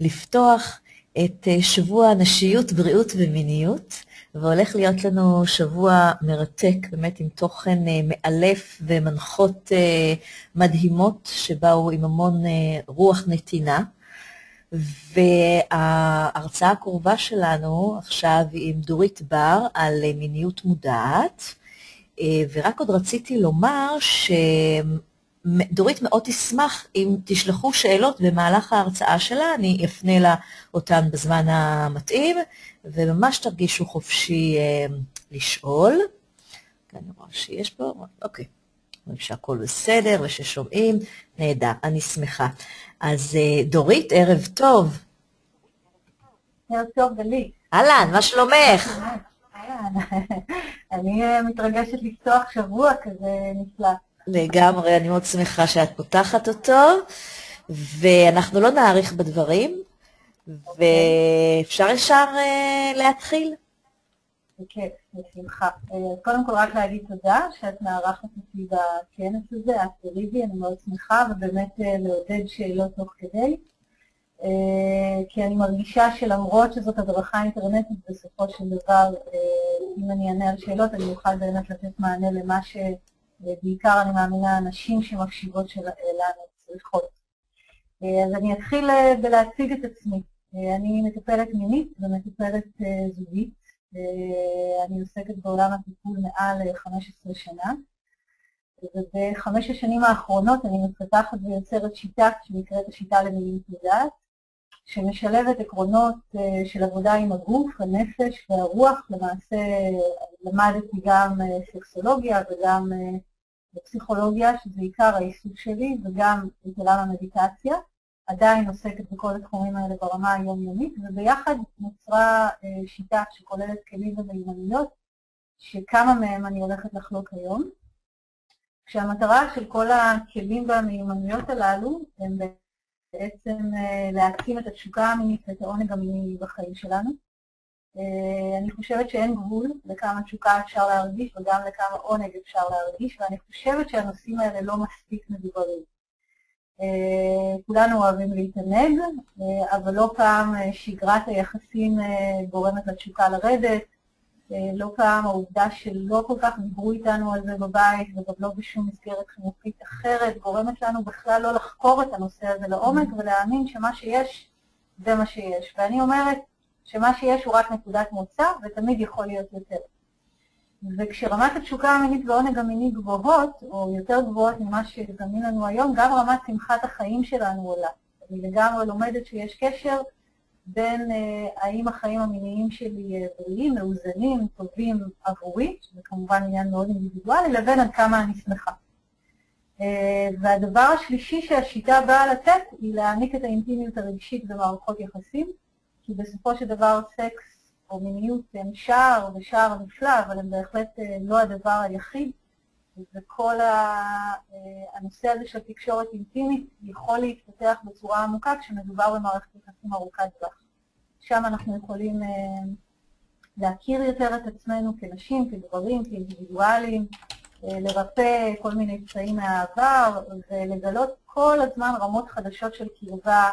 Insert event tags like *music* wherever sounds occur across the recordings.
לפתוח את אה, שבוע נשיות, בריאות ומיניות, והולך להיות לנו שבוע מרתק, באמת עם תוכן אה, מאלף ומנחות אה, מדהימות, שבאו עם המון רוח נתינה. וההרצאה הקרובה שלנו עכשיו היא עם דורית בר על מיניות מודעת, ורק עוד רציתי לומר ש... דורית מאוד תשמח אם תשלחו שאלות במהלך ההרצאה שלה, אני אפנה לה אותן בזמן המתאים, וממש תרגישו חופשי אה, לשאול. אני רואה שיש פה, אוקיי. רואים שהכל בסדר וששומעים, נהדר, אני שמחה. אז אה, דורית, ערב טוב. ערב טוב, גלי. אהלן, מה שלומך? אהלן, *laughs* אני אה, מתרגשת לפתוח שבוע כזה נפלא. לגמרי, אני מאוד שמחה שאת פותחת אותו, ואנחנו לא נאריך בדברים, ואפשר ישר uh, להתחיל. בכיף, בשמחה. אה, קודם כל רק להגיד תודה שאת מארחת אותי בכנס הזה, את וריבי, אני מאוד שמחה, ובאמת אה, לעודד שאלות תוך כדי. כי אני מרגישה שלמרות שזאת הדרכה אינטרנטית, בסופו של דבר, אם אני אענה על שאלות, אני אוכל באמת לתת מענה למה ש... ובעיקר אני מאמינה הנשים שמקשיבות לנו צריכות. אה, אז אני אתחיל אה, בלהציג את עצמי. אה, אני מטפלת מינית ומטפלת זוגית. אני עוסקת בעולם הטיפול מעל 15 שנה. ובחמש השנים האחרונות אני מפתחת ויוצרת שיטה שנקראת השיטה למיניות לדעת, שמשלבת עקרונות של עבודה עם הגוף, הנפש והרוח. למעשה למדתי גם סקסולוגיה וגם בפסיכולוגיה, שזה עיקר העיסוק שלי, וגם את עולם המדיטציה. עדיין עוסקת בכל התחומים האלה ברמה היומיומית, וביחד נוצרה אה, שיטה שכוללת כלים ומיומנויות, שכמה מהם אני הולכת לחלוק היום. כשהמטרה של כל הכלים והמיומנויות הללו הם בעצם אה, להעצים את התשוקה המינית ואת העונג המיני בחיים שלנו. אה, אני חושבת שאין גבול לכמה תשוקה אפשר להרגיש וגם לכמה עונג אפשר להרגיש, ואני חושבת שהנושאים האלה לא מספיק מדוברים. אה, כולנו אוהבים להתענג, אה, אבל לא פעם שגרת היחסים גורמת לתשוקה לרדת, לא פעם העובדה שלא כל כך דיברו איתנו על זה בבית וגם לא בשום מסגרת חינוכית אחרת, גורמת לנו בכלל לא לחקור את הנושא הזה לעומק ולהאמין שמה שיש זה מה שיש. ואני אומרת, שמה שיש הוא רק נקודת מוצא ותמיד יכול להיות יותר. וכשרמת התשוקה המינית והעונג המיני גבוהות, או יותר גבוהות ממה שזמין לנו היום, גם רמת שמחת החיים שלנו עולה. אני לגמרי לומדת שיש קשר בין אה, האם החיים המיניים שלי אה, בריאים, מאוזנים, טובים עבורי, שזה כמובן עניין מאוד אינדיבידואלי, לבין עד כמה אני שמחה. אה, והדבר השלישי שהשיטה באה לתת היא להעניק את האינטימיות הרגשית במערכות יחסים, כי בסופו של דבר סקס או מיניות הם שער ושער נפלא, אבל הם בהחלט אה, לא הדבר היחיד, וכל אה, הנושא הזה של תקשורת אינטימית יכול להתפתח בצורה עמוקה כשמדובר במערכת יחסים ארוכת טווח. שם אנחנו יכולים אה, להכיר יותר את עצמנו כנשים, כגברים, כאינדיבידואלים, לרפא כל מיני פצעים מהעבר ולגלות כל הזמן רמות חדשות של קרבה,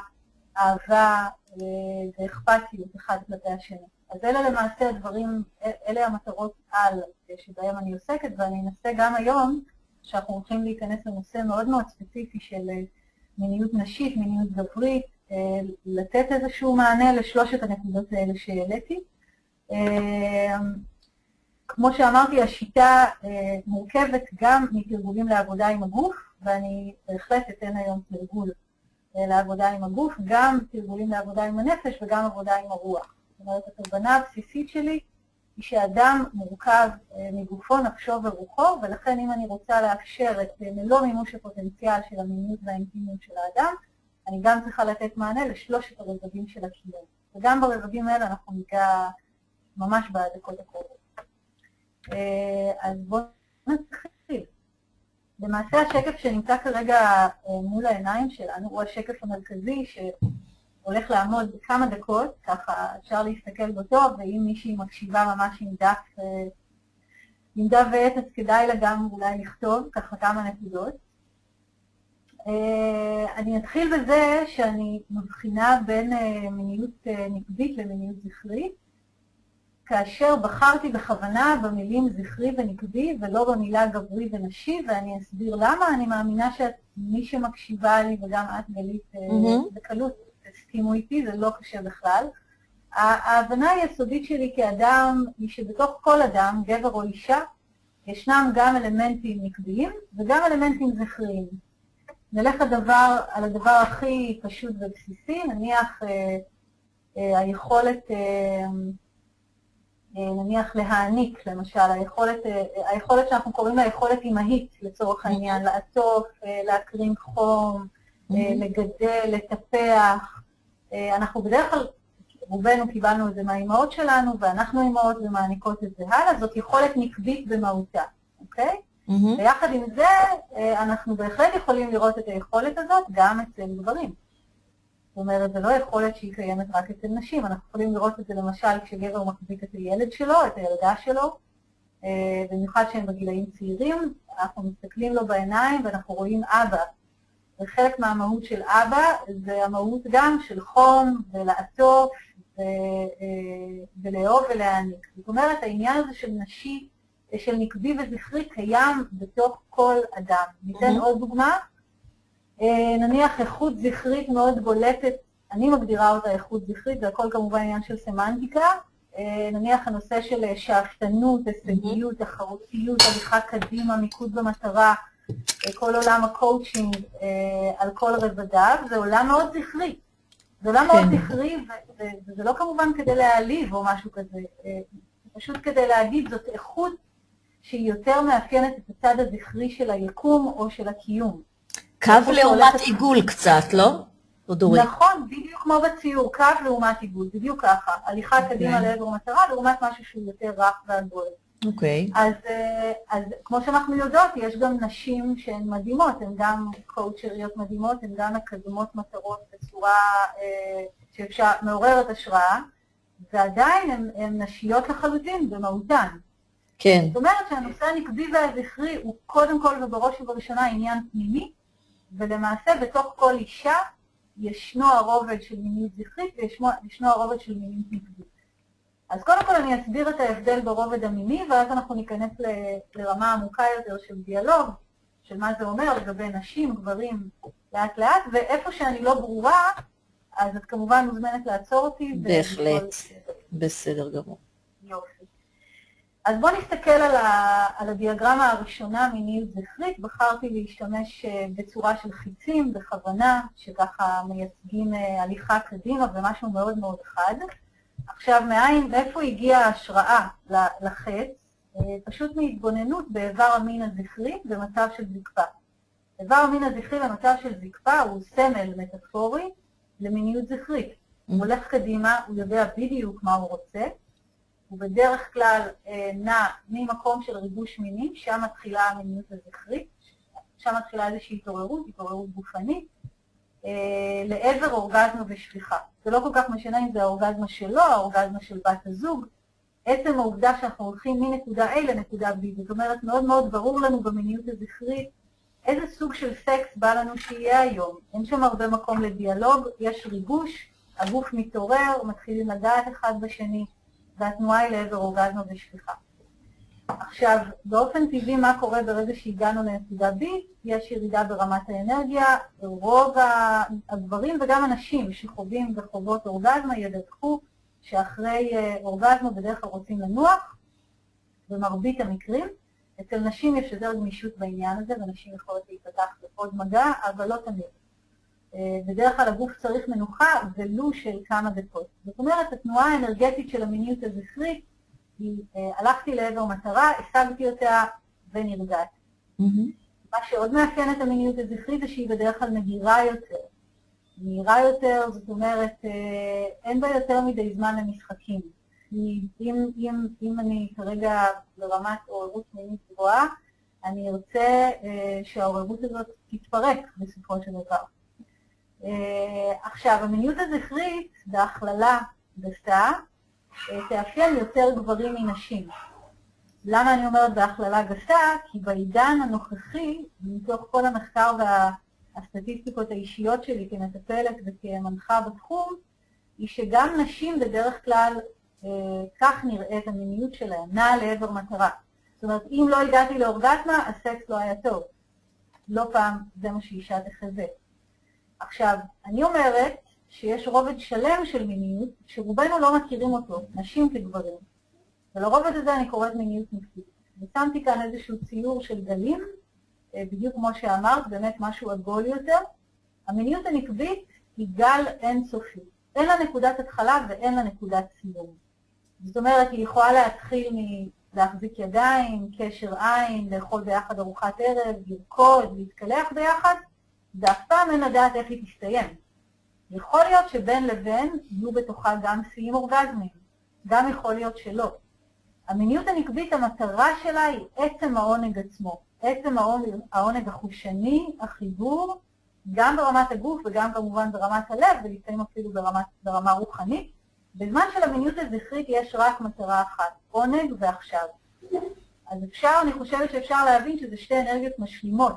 אהבה, ואכפתיות אחד כלפי השני. אז אלה למעשה הדברים, אלה המטרות על שבהם אני עוסקת, ואני אנסה גם היום, שאנחנו הולכים להיכנס לנושא מאוד מאוד ספציפי של אה, מיניות נשית, מיניות גברית, אה, לתת איזשהו מענה לשלושת הנקודות האלה שהעליתי. אה, כמו שאמרתי, השיטה מורכבת גם מתרגולים לעבודה עם הגוף, ואני בהחלט אתן היום תרגול אה, לעבודה עם הגוף, גם תרגולים לעבודה עם הנפש וגם עבודה עם הרוח. זאת אומרת, התובנה הבסיסית שלי היא שאדם מורכב אה, מגופו, נפשו ורוחו, ולכן אם אני רוצה לאפשר את אה, מלוא מימוש הפוטנציאל של המיניות והאינטימיות של האדם, אני גם צריכה לתת מענה לשלושת הרבדים של הקיום. וגם ברבדים האלה אנחנו ניגע ממש בדקות הקרובות. אז בואו נתחיל. למעשה השקף שנמצא כרגע אה, מול העיניים שלנו הוא השקף המרכזי שהולך לעמוד כמה דקות, ככה אפשר להסתכל בו טוב, ואם מישהי מקשיבה ממש עם דף, אה, עם דף ועט, אז כדאי לה גם אולי לכתוב ככה כמה נקודות. אה, אני אתחיל בזה שאני מבחינה בין מיניות נקבית למיניות זכרית, כאשר בחרתי בכוונה במילים זכרי ונקבי ולא במילה גברי ונשי, ואני אסביר למה. אני מאמינה שמי שמקשיבה לי, וגם את, גלית, mm-hmm. בקלות תסכימו איתי, זה לא קשה בכלל. ההבנה היסודית שלי כאדם היא שבתוך כל אדם, גבר או אישה, ישנם גם אלמנטים נקביים וגם אלמנטים זכריים. נלך הדבר, על הדבר הכי פשוט ובסיסי, נניח אה, אה, היכולת, אה, אה, נניח להעניק, למשל, היכולת, אה, היכולת שאנחנו קוראים לה יכולת אימהית, לצורך העניין, לעטוף, אה, להקרין חום, אה, לגדל, לטפח. אה, אנחנו בדרך כלל רובנו קיבלנו את זה מהאימהות שלנו, ואנחנו אימהות ומעניקות את זה הלאה, זאת יכולת נקבית במהותה, אוקיי? ויחד עם זה, אה, אנחנו בהחלט יכולים לראות את היכולת הזאת גם אצל גברים. זאת אומרת, זו לא יכולת שהיא קיימת רק אצל נשים, אנחנו יכולים לראות את זה למשל כשגבר מחזיק את הילד שלו, את הילדה שלו, אה, במיוחד שהם בגילאים צעירים, אנחנו מסתכלים לו בעיניים ואנחנו רואים אבא וחלק מהמהות של אבא זה המהות גם של חום ולעטוף אה, ולאהוב ולהעניק. זאת אומרת, העניין הזה של נשי, של נקבי וזכרי קיים בתוך כל אדם. ניתן עוד דוגמה. אה, נניח איכות זכרית מאוד בולטת, אני מגדירה אותה איכות זכרית, זה הכל כמובן עניין של סמנטיקה. אה, נניח הנושא של שאפתנות, הישגיות, תחרותיות, הליכה קדימה, מיקוד במטרה, כל עולם הקואוצ'ינג אה, על כל רבדיו, זה עולם מאוד זכרי. זה עולם מאוד כן. זכרי, וזה לא כמובן כדי להעליב או משהו כזה, אה, פשוט כדי להגיד, זאת איכות שהיא יותר מאפיינת את הצד הזכרי של היקום או של הקיום. קו לעומת עיגול קצת, לא? נכון, בדיוק כמו בציור, קו לעומת עיגול, בדיוק ככה. הליכה okay. קדימה אוקיי. לעבר מטרה לעומת משהו שהוא יותר רך ועגול. אוקיי. Okay. אז, אה, אז כמו שאנחנו יודעות, יש גם נשים שהן מדהימות, הן גם קואוצ'ריות מדהימות, הן גם מקדמות מטרות בצורה אה, שאפשר, מעוררת השראה, ועדיין הן נשיות לחלוטין במהותן. כן. זאת אומרת שהנושא הנקבי והזכרי הוא קודם כל ובראש ובראשונה עניין פנימי, ולמעשה בתוך כל אישה ישנו הרובד של מיניות זכרית וישנו הרובד של מיניות נקבית. אז קודם כל אני אסביר את ההבדל ברובד המיני, ואז אנחנו ניכנס לרמה עמוקה יותר של דיאלוג, של מה זה אומר לגבי נשים, גברים, לאט לאט, ואיפה שאני לא ברורה, אז את כמובן מוזמנת לעצור אותי. בהחלט, בסדר גמור. אז בואו נסתכל על, ה, על הדיאגרמה הראשונה מיניות זכרית. בחרתי להשתמש אה, בצורה של חיצים, בכוונה, שככה מייצגים אה, הליכה קדימה ומשהו מאוד מאוד חד. עכשיו, מאין, מאיפה הגיעה ההשראה לחץ? אה, פשוט מהתבוננות באיבר המין הזכרי במצב של זקפה. איבר המין הזכרי במצב של זקפה הוא סמל מטאפורי למיניות זכרית. הוא mm. הולך קדימה, הוא יודע בדיוק מה הוא רוצה, הוא בדרך כלל אה, נע ממקום של ריבוש מיני, שם מתחילה המיניות הזכרית, שם מתחילה איזושהי התעוררות, התעוררות גופנית, אה, לעבר אורגזמה ושפיכה. זה לא כל כך משנה אם זה האורגזמה שלו, האורגזמה של בת הזוג. עצם העובדה שאנחנו הולכים מנקודה A לנקודה B, זאת אומרת, מאוד מאוד ברור לנו במיניות הזכרית איזה סוג של סקס בא לנו שיהיה היום. אין שם הרבה מקום לדיאלוג, יש ריגוש, הגוף מתעורר, מתחילים לגעת אחד בשני, והתנועה היא לעבר אורגזמה ושפיכה. עכשיו, באופן טבעי מה קורה ברגע שהגענו לנקודה B? יש ירידה ברמת האנרגיה, רוב הגברים וגם הנשים שחווים וחוות אורגזמה ידווחו שאחרי אה, אורגזמה בדרך כלל רוצים לנוח, במרבית המקרים. אצל נשים יש יותר גמישות בעניין הזה, ונשים יכולות להיפתח לעוד מגע, אבל לא תמיד. אה, בדרך כלל הגוף צריך מנוחה ולו של כמה דקות. זאת אומרת, התנועה האנרגטית של המיניות הזכרית היא, אה, הלכתי לעבר מטרה, השגתי אותה ונרגעתי. מה שעוד מאפיין את המיניות הזכרית זה שהיא בדרך כלל מהירה יותר. מהירה יותר, זאת אומרת, אה, אין בה יותר מדי זמן למשחקים. אם, אם, אם אני כרגע ברמת עוררות מינית גבוהה, אני ארצה שהעוררות הזאת תתפרק בסופו של דבר. אה, עכשיו, המיניות הזכרית, בהכללה גסה, אה, תאפיין יותר גברים מנשים. למה אני אומרת בהכללה גסה? כי בעידן הנוכחי, מתוך כל המחקר וה, הסטטיסטיקות האישיות שלי כמטפלת וכמנחה בתחום, היא שגם נשים בדרך כלל, אה, כך נראית המיניות שלהן, נעה לעבר מטרה. זאת אומרת, אם לא הגעתי לאורגזמה, הסקס לא היה טוב. לא פעם זה מה שאישה תחזה. עכשיו, אני אומרת שיש רובד שלם של מיניות, שרובנו לא מכירים אותו, נשים כגברים. ולרובד הזה אני קוראת מיניות נקבית. ושמתי כאן איזשהו ציור של גלים, אה, בדיוק כמו שאמרת, באמת משהו עגול יותר. המיניות הנקבית היא גל אינסופי. אין לה נקודת התחלה ואין לה נקודת סיום. זאת אומרת, היא יכולה להתחיל מלהחזיק ידיים, קשר עין, לאכול ביחד ארוחת ערב, לרקוד, להתקלח ביחד, ואף פעם אין לדעת איך היא תסתיים. יכול להיות שבין לבין יהיו בתוכה גם שיאים אורגזמיים, גם יכול להיות שלא. המיניות הנקבית, המטרה שלה היא עצם העונג עצמו, עצם העונג, החושני, החיבור, גם ברמת הגוף וגם כמובן ברמת הלב, ולפעמים אפילו ברמת, ברמה רוחנית. בזמן של המיניות הזכרית יש רק מטרה אחת, עונג ועכשיו. אז אפשר, אני חושבת שאפשר להבין שזה שתי אנרגיות משלימות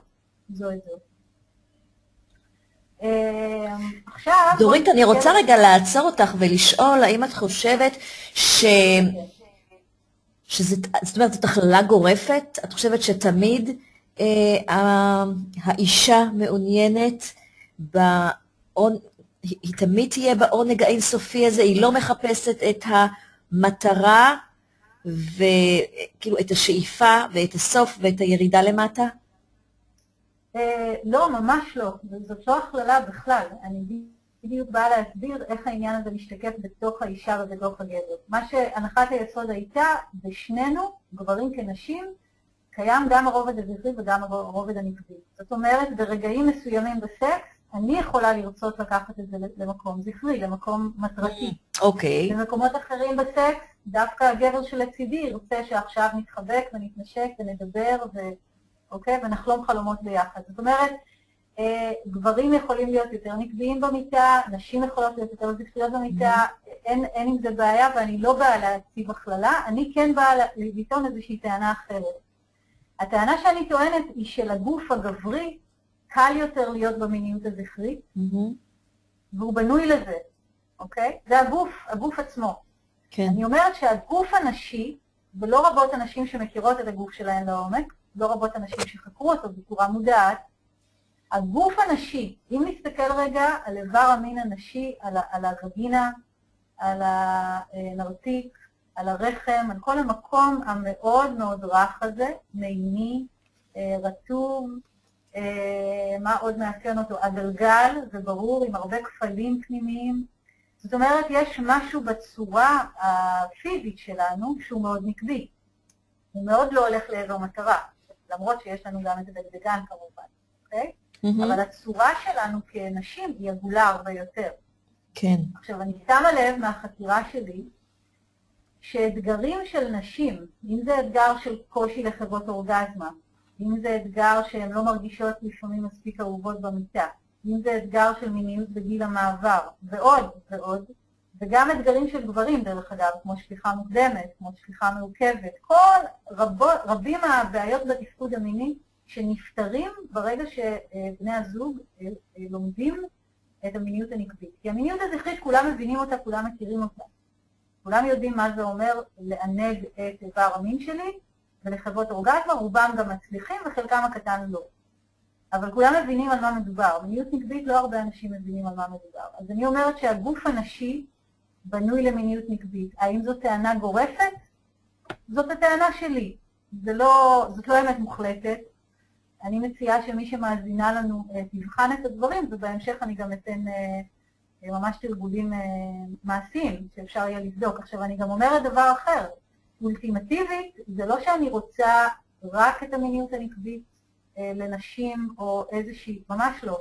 זו את זו. אה, עכשיו... דורית, אני רוצה רגע לעצור אותך ולשאול, האם את חושבת ש... שזה, זאת אומרת, זאת הכללה גורפת? את חושבת שתמיד אה, האישה מעוניינת בעונ... היא תמיד תהיה בעונג האינסופי הזה, היא לא מחפשת את המטרה וכאילו את השאיפה ואת הסוף ואת הירידה למטה? אה, לא, ממש לא. זאת לא הכללה בכלל. אני בדיוק באה להסביר איך העניין הזה משתקף בתוך האישה ובתוך הגבר. מה שהנחת היסוד הייתה, בשנינו, גברים כנשים, קיים גם הרובד הזכרי וגם הרובד הנקבי. זאת אומרת, ברגעים מסוימים בסקס, אני יכולה לרצות לקחת את זה למקום זכרי, למקום מטרתי. אוקיי. Okay. במקומות אחרים בסקס, דווקא הגבר שלצידי ירצה שעכשיו נתחבק ונתנשק ונדבר ו... אוקיי? ונחלום חלומות ביחד. זאת אומרת, אה, גברים יכולים להיות יותר נקביים במיטה, נשים יכולות להיות יותר זכריות במיטה, mm-hmm. אין, אין עם זה בעיה, ואני לא באה להציב הכללה, אני כן באה לטעון איזושהי טענה אחרת. הטענה שאני טוענת היא שלגוף הגברי קל יותר להיות במיניות הזכרית, mm-hmm. והוא בנוי לזה, אוקיי? זה הגוף, הגוף עצמו. כן. אני אומרת שהגוף הנשי, ולא רבות הנשים שמכירות את הגוף שלהן לעומק, לא רבות הנשים שחקרו אותו בצורה מודעת, הגוף הנשי, אם נסתכל רגע על איבר המין הנשי, על, על הווגינה, על הנרתיק, על הרחם, על כל המקום המאוד מאוד רך הזה, מימי, אה, רטוב, אה, מה עוד מאפיין אותו? הגלגל, זה ברור, עם הרבה כפלים פנימיים. זאת אומרת, יש משהו בצורה הפיזית שלנו שהוא מאוד נקבי. הוא מאוד לא הולך לעבר מטרה. למרות שיש לנו גם את הדגדגן כמובן, אוקיי? Mm-hmm. אבל הצורה שלנו כנשים היא עגולה הרבה יותר. כן. עכשיו, אני שמה לב מהחקירה שלי, שאתגרים של נשים, אם זה אתגר של קושי לחוות אורגזמה, אם זה אתגר שהן לא מרגישות לפעמים מספיק אהובות במיטה, אם זה אתגר של מיניות בגיל המעבר, ועוד ועוד, וגם אתגרים של גברים, דרך אגב, כמו שליחה מוקדמת, כמו שליחה מעוכבת. כל רבו, רבים מהבעיות בתפקוד המיני שנפתרים ברגע שבני הזוג אה, אה, לומדים את המיניות הנקבית. כי המיניות הזכרית, כולם מבינים אותה, כולם מכירים אותה. כולם יודעים מה זה אומר לענג את איבר המין שלי ולחוות אורגזמה, רובם גם מצליחים וחלקם הקטן לא. אבל כולם מבינים על מה מדובר. מיניות נקבית לא הרבה אנשים מבינים על מה מדובר. אז אני אומרת שהגוף הנשי בנוי למיניות נקבית. האם זו טענה גורפת? זאת הטענה שלי. זה לא, זאת לא אמת מוחלטת. אני מציעה שמי שמאזינה לנו אה, תבחן את הדברים, ובהמשך אני גם אתן אה, אה, ממש תרגולים מעשיים שאפשר יהיה לבדוק. עכשיו, אני גם אומרת דבר אחר. אולטימטיבית, זה לא שאני רוצה רק את המיניות הנקבית לנשים או איזושהי, ממש לא.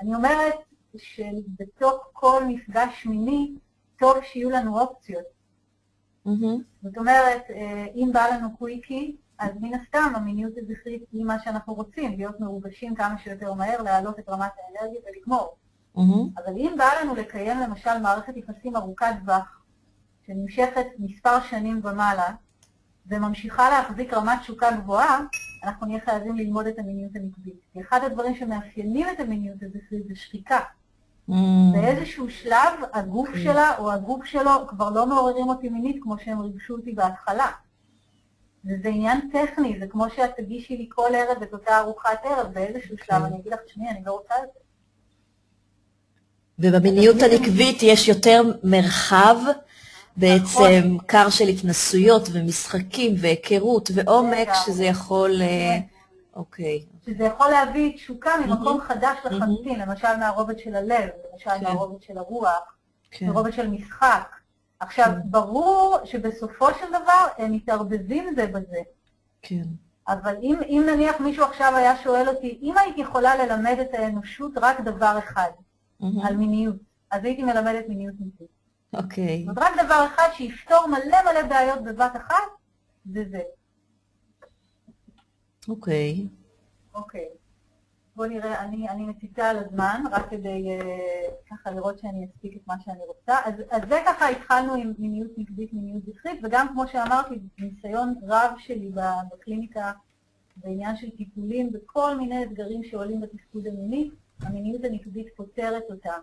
אני אומרת שבתוך כל מפגש מיני טוב שיהיו לנו אופציות. Mm-hmm. זאת אומרת, אה, אם בא לנו קוויקי, אז מן הסתם המיניות הזכרית היא מה שאנחנו רוצים, להיות מרוגשים כמה שיותר מהר, להעלות את רמת האנרגיה ולגמור. Mm-hmm. אבל אם בא לנו לקיים למשל מערכת יחסים ארוכת טווח, שנמשכת מספר שנים ומעלה, וממשיכה להחזיק רמת תשוקה גבוהה, אנחנו נהיה חייבים ללמוד את המיניות הנקבית. כי אחד הדברים שמאפיינים את המיניות הזכרית זה שחיקה. Mm. באיזשהו שלב הגוף שלה או הגוף שלו כבר לא מעוררים אותי מינית כמו שהם ריגשו אותי בהתחלה. וזה עניין טכני, זה כמו שאת תגישי לי כל ערב את אותה ארוחת ערב, באיזשהו שלב כן. אני אגיד לך, תשמעי, אני לא רוצה את זה. ובמיניות הנקבית יש יותר מרחב, בעצם נכון. קר של התנסויות ומשחקים והיכרות ועומק. שזה יכול... אה, אוקיי. שזה יכול להביא תשוקה ממקום מהמם. חדש לחלוטין, למשל מהרובד של הלב, למשל כן. מהרובד של הרוח, כן. מרובד של משחק. עכשיו, כן. ברור שבסופו של דבר הם מתערבבים זה בזה. כן. אבל אם, אם נניח מישהו עכשיו היה שואל אותי, אם היית יכולה ללמד את האנושות רק דבר אחד, מהמם. על מיניות, אז הייתי מלמדת מיניות נקבית. אוקיי. זאת אומרת, רק דבר אחד שיפתור מלא מלא בעיות בבת אחת, זה זה. אוקיי. אוקיי. בואו נראה, אני, אני מציצה על הזמן, רק כדי אה, ככה לראות שאני אספיק את מה שאני רוצה. אז, אז זה ככה התחלנו עם מיניות נגדית, מיניות זכרית, וגם כמו שאמרתי, ניסיון רב שלי בקליניקה בעניין של טיפולים וכל מיני אתגרים שעולים בתפקוד המיני, המיניות הנקבית פותרת אותם.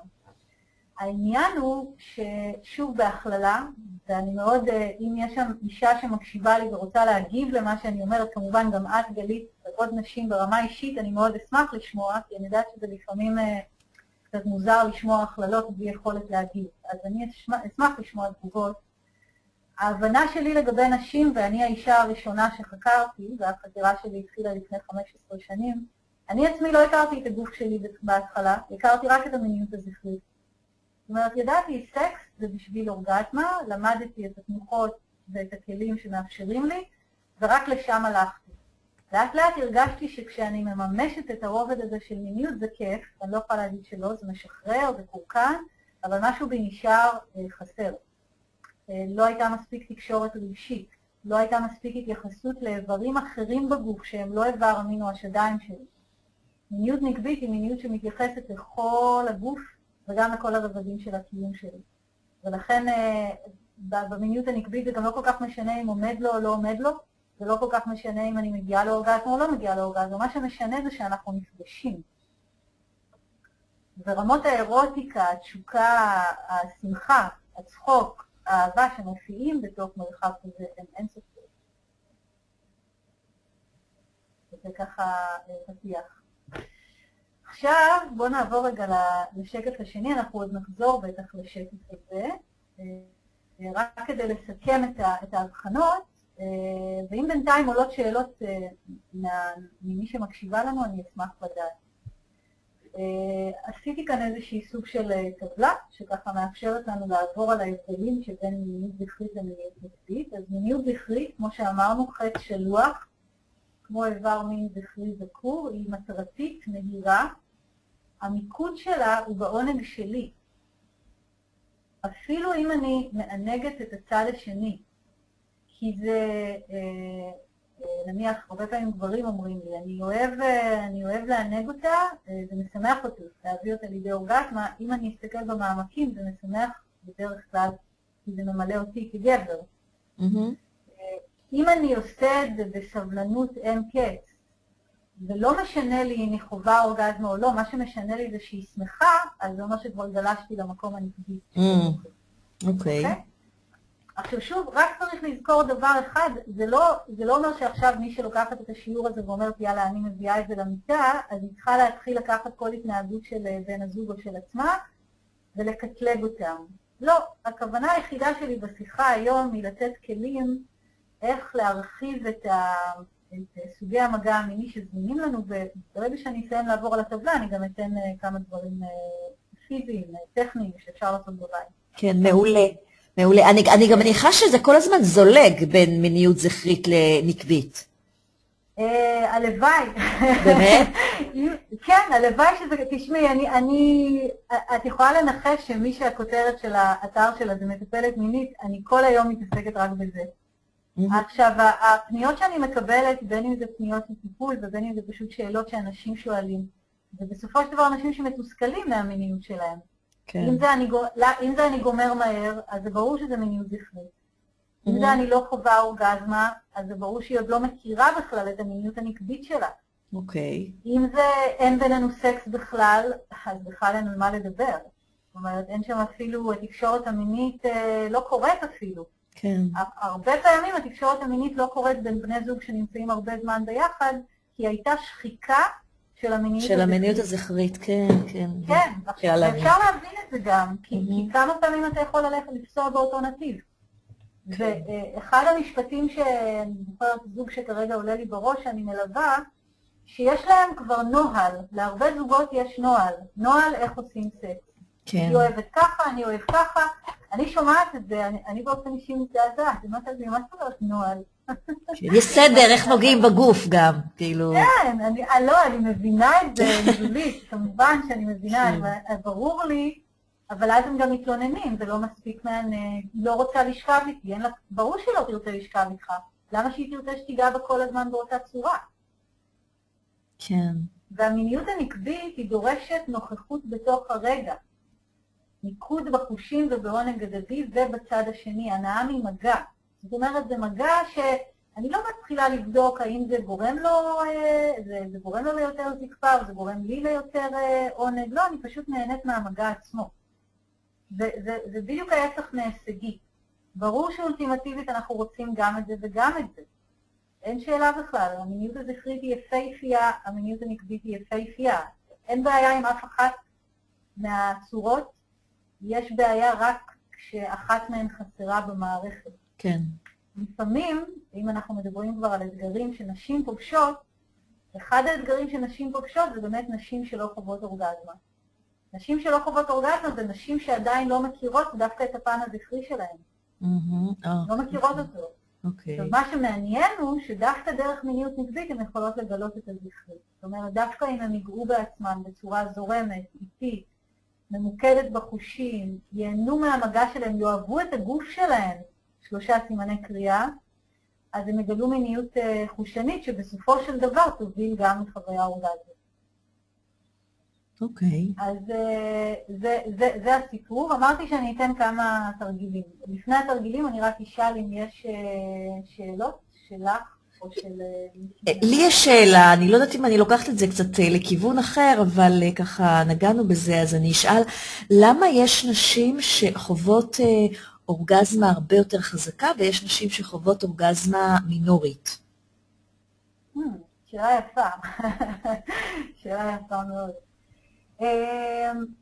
העניין הוא ששוב בהכללה, ואני מאוד, אה, אם יש שם אישה שמקשיבה לי ורוצה להגיב למה שאני אומרת, כמובן גם את גלית ועוד נשים ברמה אישית, אני מאוד אשמח לשמוע, כי אני יודעת שזה לפעמים אה, קצת מוזר לשמוע הכללות בלי יכולת להגיב. אז אני אשמח, אשמח לשמוע תגובות. ההבנה שלי לגבי נשים, ואני האישה הראשונה שחקרתי, והחקירה שלי התחילה לפני 15 שנים, אני עצמי לא הכרתי את הגוף שלי בהתחלה, הכרתי רק את המיניות הזכרית. אומרת, ידעתי, סקס זה בשביל אורגזמה, למדתי את התנוחות ואת הכלים שמאפשרים לי, ורק לשם הלכתי. לאט לאט הרגשתי שכשאני מממשת את הרובד הזה של מיניות זה כיף, אני לא יכולה להגיד שלא, זה משחרר, זה קורקן, אבל משהו בי נשאר אה, חסר. אה, לא הייתה מספיק תקשורת רגשית, לא הייתה מספיק התייחסות לאיברים אחרים בגוף שהם לא איבר המין או השדיים שלי. מיניות נקבית היא מיניות שמתייחסת לכל הגוף וגם לכל הרבדים של הקיום שלי. ולכן אה, במיניות הנקבית זה גם לא כל כך משנה אם עומד לו או לא עומד לו, זה לא כל כך משנה אם אני מגיעה לאורגזמה או לא מגיעה לאורגזמה, מה שמשנה זה שאנחנו נפגשים. ורמות האירוטיקה, התשוקה, השמחה, הצחוק, האהבה שמופיעים בתוך מרחב כזה הם אינסופיים. וזה ככה אה, פתיח. עכשיו בואו נעבור רגע לשקף השני, אנחנו עוד נחזור בטח לשקף הזה. אה, רק כדי לסכם את ההבחנות, אה, ואם בינתיים עולות שאלות אה, ממי שמקשיבה לנו, אני אשמח לדעת. עשיתי כאן איזושהי סוג של טבלה, שככה מאפשרת לנו לעבור על ההבדלים שבין מיניות זכרית למיניות נקבית. אז מיניות זכרית, כמו שאמרנו, חטא של לוח, כמו איבר מין זכרי זכור, היא מטרתית, מהירה. המיקוד שלה הוא בעונג שלי. אפילו אם אני מענגת את הצד השני, כי זה, אה, אה, נניח, הרבה פעמים גברים אומרים לי, אני אוהב, אה, אני אוהב לענג אותה, זה משמח אותי, להביא אותה לידי אורגזמה, אם אני אסתכל במעמקים זה משמח בדרך כלל, כי זה ממלא אותי כגבר. מהמם. אם אני עושה את זה בסבלנות אין קץ, ולא משנה לי אם היא חווה אורגזמה או לא, מה שמשנה לי זה שהיא שמחה, אז זה אומר שכבר גלשתי למקום הנקבי. Mm. אוקיי. אוקיי? עכשיו שוב, רק צריך לזכור דבר אחד, זה לא, זה לא אומר שעכשיו מי שלוקחת את השיעור הזה ואומרת, יאללה, אני מביאה את זה למיטה, אז היא צריכה להתחיל לקחת כל התנהגות של אה, בן הזוג או של עצמה ולקטלג אותם. לא, הכוונה היחידה שלי בשיחה היום היא לתת כלים איך להרחיב את, ה, את אה, סוגי המגע המיני שזמינים לנו, וברגע שאני אסיים לעבור על הטבלה, אני גם אתן אה, כמה דברים אה, פיזיים, טכניים, שאפשר לעשות בבית. כן, מעולה. מעולה. אני, אני גם מניחה שזה כל הזמן זולג בין מיניות זכרית לנקבית. הלוואי. באמת? *laughs* כן, הלוואי שזה, תשמעי, אני, אני, את יכולה לנחש שמי שהכותרת של האתר שלה זה מטפלת מינית, אני כל היום מתעסקת רק בזה. מהמם. עכשיו, הפניות שאני מקבלת, בין אם זה פניות לטיפול ובין אם זה פשוט שאלות שאנשים שואלים, ובסופו של דבר אנשים שמתוסכלים מהמיניות שלהם. כן. אם זה, אני, לא, אם זה אני גומר מהר, אז זה ברור שזה מיניות זכרית. אם זה אני לא חווה אורגזמה, אז זה ברור שהיא עוד לא מכירה בכלל את המיניות הנקבית שלה. אוקיי. אם זה אין בינינו סקס בכלל, אז בכלל אין על מה לדבר. זאת אומרת, אין שם אפילו, התקשורת המינית אה, לא קורית אפילו. כן. הרבה פעמים התקשורת המינית לא קורית בין בני זוג שנמצאים הרבה זמן ביחד, כי הייתה שחיקה של המיניות של המיניות הזכרית, כן, כן. כן, עכשיו, אפשר להבין את זה גם, כי, mm-hmm. כי כמה פעמים אתה יכול ללכת לפסוע באותו נתיב. כן. ואחד המשפטים שאני זוכרת, זוג שכרגע עולה לי בראש, שאני מלווה, שיש להם כבר נוהל, להרבה זוגות יש נוהל, נוהל איך עושים סקס. כן. היא אוהבת ככה, אני אוהב ככה. אני שומעת את זה, אני, אני באופן אישי מזדעזעת, אומרת לעצמי, מה זאת אומרת נוהל? *laughs* יש סדר, איך נוגעים בגוף גם, כאילו. כן, אני, אה, לא, אני מבינה את זה *laughs* מילולית, כמובן שאני מבינה, כן. אבל ברור לי, אבל אז הם גם מתלוננים, זה לא מספיק מענה, היא לא רוצה לשכב איתי, אין לה, ברור שהיא לא תרצה לשכב איתך, למה שהיא תרצה שתיגע בה כל הזמן באותה צורה? כן. והמיניות הנקבית היא דורשת נוכחות בתוך הרגע. מיקוד בחושים ובעונג הדדי ובצד השני, הנאה ממגע. זאת אומרת, זה מגע שאני לא מתחילה לבדוק האם זה גורם לו, אה, זה, זה גורם לו ליותר זקפה או זה גורם לי ליותר אה, עונג, לא, אני פשוט נהנית מהמגע עצמו. זה, זה, זה בדיוק ההפך מהישגי. ברור שאולטימטיבית אנחנו רוצים גם את זה וגם את זה. אין שאלה בכלל, המיניות הזכרית היא יפהפייה, המיניות הנקבית היא יפהפייה. אין בעיה עם אף אחת מהצורות, יש בעיה רק כשאחת מהן חסרה במערכת. כן. לפעמים, אם אנחנו מדברים כבר על אתגרים שנשים פוגשות, אחד האתגרים שנשים פוגשות זה באמת נשים שלא חוות אורגזמה. נשים שלא חוות אורגזמה זה נשים שעדיין לא מכירות דווקא את הפן הזכרי שלהן. Mm-hmm. Oh, לא מכירות okay. אותו. אוקיי. Okay. מה שמעניין הוא שדווקא דרך מיניות נקבית הן יכולות לגלות את הזכרי. זאת אומרת, דווקא אם הן ייגעו בעצמן בצורה זורמת, איטית, ממוקדת בחושים, ייהנו מהמגע שלהם, יאהבו את הגוף שלהם, שלושה סימני קריאה, אז הם יגלו מיניות אה, חושנית שבסופו של דבר תוביל גם לחוויה אורגזית. אוקיי. Okay. אז אה, זה, זה, זה הסיפור. אמרתי שאני אתן כמה תרגילים. לפני התרגילים אני רק אשאל אם יש אה, שאלות שלך של... אה, לי יש שאלה, אני לא יודעת אם אני לוקחת את זה קצת אה, לכיוון אחר, אבל אה, ככה נגענו בזה, אז אני אשאל, למה יש נשים שחוות אורגזמה הרבה יותר חזקה ויש נשים שחוות אורגזמה מינורית? Hmm, שאלה יפה, *laughs* שאלה יפה מאוד.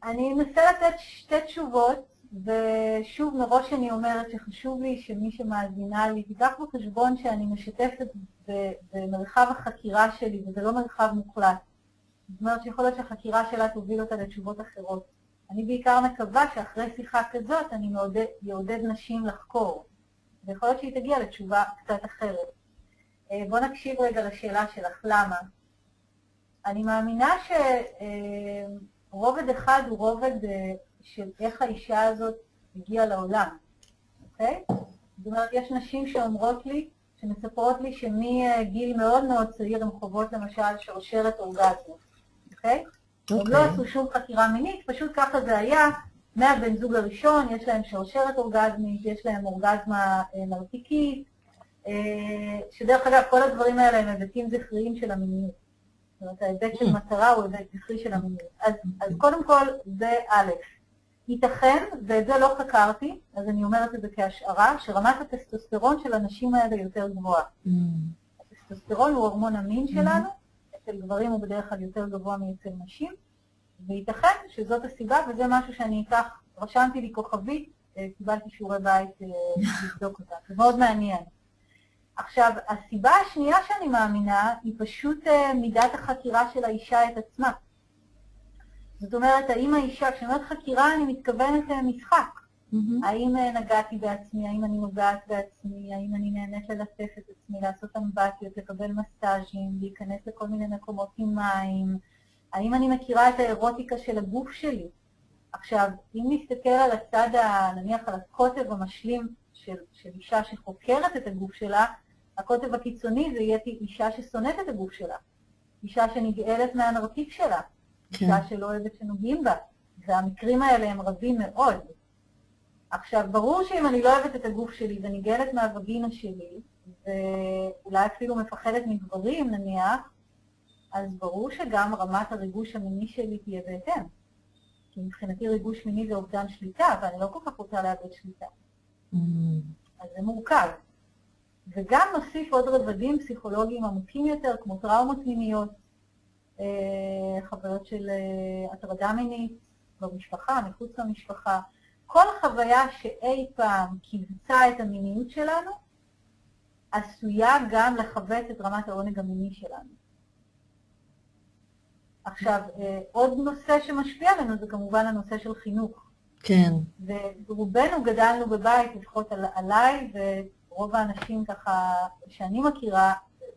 אני אנסה לתת שתי תשובות. ושוב, מראש אני אומרת שחשוב לי שמי שמאזינה לי תיקח בחשבון שאני משתפת במרחב החקירה שלי, וזה לא מרחב מוחלט. זאת אומרת שיכול להיות שהחקירה שלה תוביל אותה לתשובות אחרות. אני בעיקר מקווה שאחרי שיחה כזאת אני אעודד נשים לחקור, ויכול להיות שהיא תגיע לתשובה קצת אחרת. אה, בואו נקשיב רגע לשאלה שלך, למה? אני מאמינה שרובד אחד הוא רובד אה, של איך האישה הזאת הגיעה לעולם, אוקיי? זאת אומרת, יש נשים שאומרות לי, שמספרות לי שמגיל מאוד מאוד צעיר הן חוות למשל שרשרת אורגזמות, אוקיי? Okay. הם לא אוקיי. עשו שום חקירה מינית, פשוט ככה זה היה, מהבן זוג הראשון יש להם שרשרת אורגזמית, יש להם אורגזמה אה, נרתיקית, אה, שדרך אגב, כל הדברים האלה הם היבטים זכריים של המיניות. זאת אומרת, ההיבט של mm. מטרה הוא היבט זכרי של המיניות. אז, אז קודם כל, זה א', ייתכן, ואת זה לא חקרתי, אז אני אומרת את זה כהשערה, שרמת הטסטוסטרון של הנשים האלה יותר גבוהה. Mm. הטסטוסטרון הוא הורמון המין mm. שלנו, אצל גברים הוא בדרך כלל יותר גבוה מאצל נשים, וייתכן שזאת הסיבה, וזה משהו שאני אקח, רשמתי לי כוכבית, אה, קיבלתי שיעורי בית אה, *laughs* לבדוק אותה, זה מאוד מעניין. עכשיו, הסיבה השנייה שאני מאמינה היא פשוט אה, מידת החקירה של האישה את עצמה. זאת אומרת, האם האישה, כשאני אומרת חקירה אני מתכוונת למשחק. Mm-hmm. האם אה, נגעתי בעצמי, האם אני נוגעת בעצמי, האם אני נהנית ללטף את עצמי, לעשות אמבטיות, לקבל מסאז'ים, להיכנס לכל מיני מקומות עם מים, האם אני מכירה את האירוטיקה של הגוף שלי. עכשיו, אם נסתכל על הצד, ה, נניח על הקוטב המשלים של, של אישה שחוקרת את הגוף שלה, הקוטב הקיצוני זה יהיה אישה ששונאת את הגוף שלה, אישה שנגאלת מהנרתיק שלה, אישה כן. שלא אוהבת שנוגעים בה, והמקרים האלה הם רבים מאוד. עכשיו, ברור שאם אני לא אוהבת את הגוף שלי ואני גלת מהווגינה שלי, ואולי אפילו מפחדת מגברים נניח, אז ברור שגם רמת הריגוש המיני שלי תהיה בהתאם. כי מבחינתי ריגוש מיני זה אובדן שליטה, ואני לא כל כך רוצה לאבד שליטה. Mm. אז זה מורכב. וגם נוסיף עוד רבדים פסיכולוגיים עמוקים יותר, כמו טראומות מיניות, חוויות של אה, הטרדה מינית במשפחה, מחוץ למשפחה. כל חוויה שאי פעם קיבצה את המיניות שלנו, עשויה גם לכווץ את רמת העונג המיני שלנו. עכשיו, אה, עוד נושא שמשפיע עלינו זה כמובן הנושא של חינוך. כן. ורובנו גדלנו בבית, לפחות על, עליי, ורוב האנשים ככה שאני מכירה,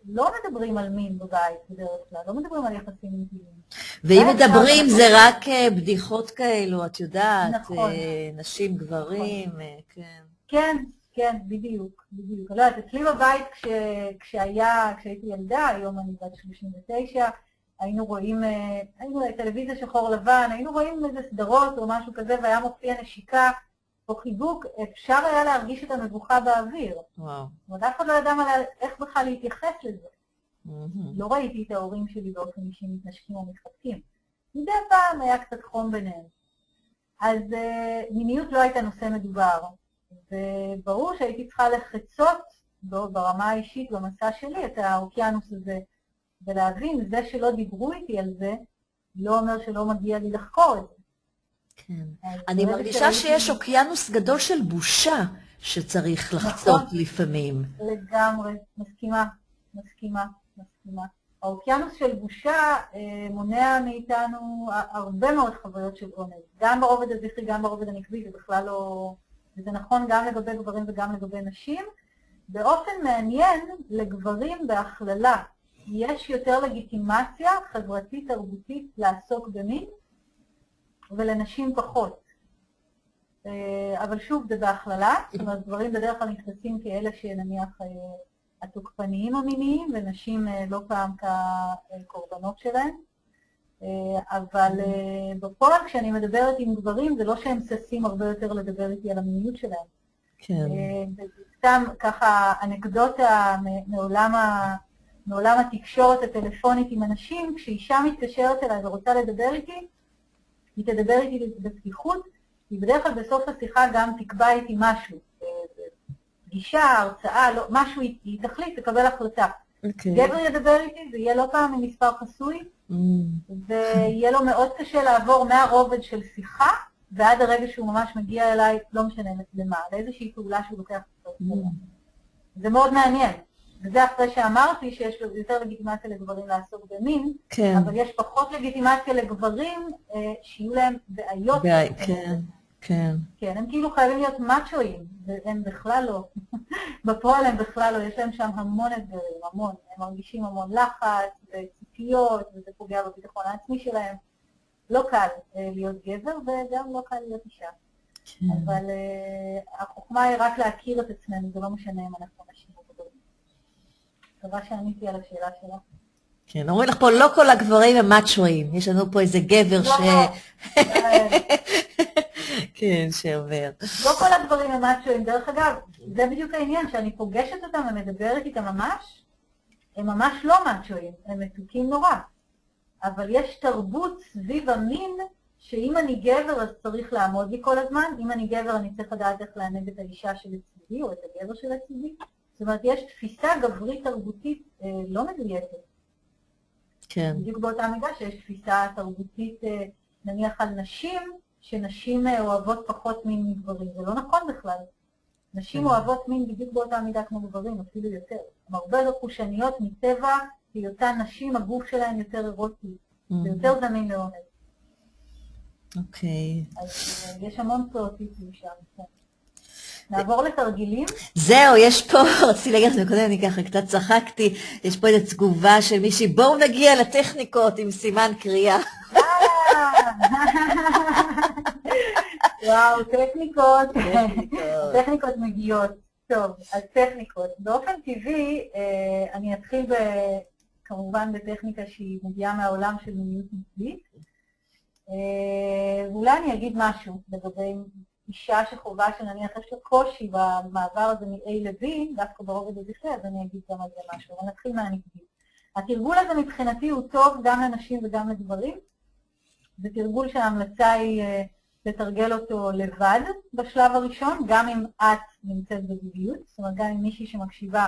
לא מדברים על מין בבית בדרך כלל, לא מדברים על יחסים אינטימיים. ואם מדברים זה רק אה, בדיחות כאלו, את יודעת, נכון. אה, נשים, גברים, אה, כן. כן, כן, בדיוק, בדיוק. לא יודעת, אצלי בבית כש, כשהיה, כשהייתי ילדה, היום אני בת 39, היינו רואים, היינו טלוויזיה שחור לבן, היינו רואים איזה סדרות או משהו כזה, והיה מופיע נשיקה או חיבוק, אפשר היה להרגיש את המבוכה באוויר. וואו. זאת אומרת, אף אחד לא ידע לה- איך בכלל להתייחס לזה. מהמם. לא ראיתי את ההורים שלי באופן אישי מתנשקים או מתחבקים. מדי פעם היה קצת חום ביניהם. אז uh, מיניות לא הייתה נושא מדובר, וברור שהייתי צריכה לחצות ברמה האישית במסע שלי את האוקיינוס הזה, ולהבין, זה שלא דיברו איתי על זה, לא אומר שלא מגיע לי לחקור את זה. כן. אני מרגישה שיש אוקיינוס גדול של בושה שצריך לחצות נכון. לפעמים. לגמרי, מסכימה, מסכימה, מסכימה. האוקיינוס של בושה אה, מונע מאיתנו הרבה מאוד חוויות של עונג. גם ברובד הזכרי, גם ברובד הנקבי, זה בכלל לא... וזה נכון גם לגבי גברים וגם לגבי נשים. באופן מעניין, לגברים בהכללה יש יותר לגיטימציה חברתית-תרבותית לעסוק במין, ולנשים פחות. אה, אבל שוב, זה בהכללה, זאת אומרת, גברים בדרך כלל נתפסים כאלה שנניח אה, התוקפניים המיניים, ונשים אה, לא פעם כקורבנות שלהם. אבל בפועל, כשאני מדברת עם גברים, זה לא שהם ששים הרבה יותר לדבר איתי על המיניות שלהם. כן. סתם ככה אנקדוטה מעולם, ה, מעולם התקשורת הטלפונית עם אנשים, כשאישה מתקשרת אליי ורוצה לדבר איתי, היא תדבר איתי בפתיחות, היא בדרך כלל בסוף השיחה גם תקבע איתי משהו. אה, פגישה, הרצאה, לא, משהו, היא, תחליט, תקבל החלטה. אוקיי. גבר ידבר איתי, זה יהיה לא פעם ממספר חסוי, Mm, ויהיה לו מאוד קשה לעבור מהרובד של שיחה ועד הרגע שהוא ממש מגיע אליי, לא משנה למה, לאיזושהי פעולה שהוא לוקח. Mm. זה מאוד מעניין. וזה אחרי שאמרתי שיש יותר לגיטימציה לגברים לעסוק במין, כן. אבל יש פחות לגיטימציה לגברים אה, שיהיו להם בעיות. בעי- כן, כן. כן, הם כאילו חייבים להיות מאצ'ואים, והם בכלל לא. *laughs* בפועל הם בכלל לא, יש להם שם המון אתגרים, המון. הם מרגישים המון לחץ וציפיות, וזה פוגע בביטחון העצמי שלהם. לא קל אה, להיות גבר, וגם לא קל להיות אישה. כן. אבל אה, החוכמה היא רק להכיר את עצמנו, זה לא משנה אם אנחנו נשים. מקווה שעניתי על השאלה שלך. כן, אומרים לך פה, לא כל הגברים הם מאצ'ואים. יש לנו פה איזה גבר לא, ש... *laughs* כן, שאומר. לא כל הדברים הם מאצ'ואים. דרך אגב, זה בדיוק העניין, שאני פוגשת אותם ומדברת איתם ממש, הם ממש לא מאצ'ואים, הם מתוקים נורא. אבל יש תרבות סביב המין, שאם אני גבר אז צריך לעמוד לי כל הזמן, אם אני גבר אני צריך לדעת איך לענג את האישה שלצידי או את הגבר שלצידי. זאת אומרת, יש תפיסה גברית תרבותית אה, לא מדויקת. כן. בדיוק באותה מידה שיש תפיסה תרבותית, אה, נניח על נשים, שנשים אה, אוהבות פחות מין מגברים. זה לא נכון בכלל. נשים כן. אוהבות מין בדיוק באותה מידה כמו גברים, אפילו יותר. הן הרבה יותר חושניות מטבע היותן נשים, הגוף שלהן יותר אירוטי, Mm, ויותר זמין לעונג. אוקיי. אז יש המון פריאוטיפים שם. נעבור לתרגילים. זהו, יש פה, *laughs* רציתי להגיד לך קודם, אני ככה קצת צחקתי, יש פה איזו תגובה של מישהי, בואו נגיע לטכניקות עם סימן קריאה. *laughs* וואו, טכניקות. טכניקות. מגיעות. טוב, אז טכניקות. באופן טבעי, אה, אני אתחיל כמובן בטכניקה שהיא מגיעה מהעולם של מיניות נקבית. אה, ואולי אני אגיד משהו לגבי אישה שחווה שנניח יש לה קושי במעבר הזה מ-A ל-B, דווקא ברובד הזכרי, אז אני אגיד גם על זה משהו. אבל נתחיל מהנקבי. התרגול הזה מבחינתי הוא טוב גם לנשים וגם לגברים. זה תרגול שההמלצה היא uh, לתרגל אותו לבד בשלב הראשון, גם אם את נמצאת בזוגיות, זאת אומרת גם אם מישהי שמקשיבה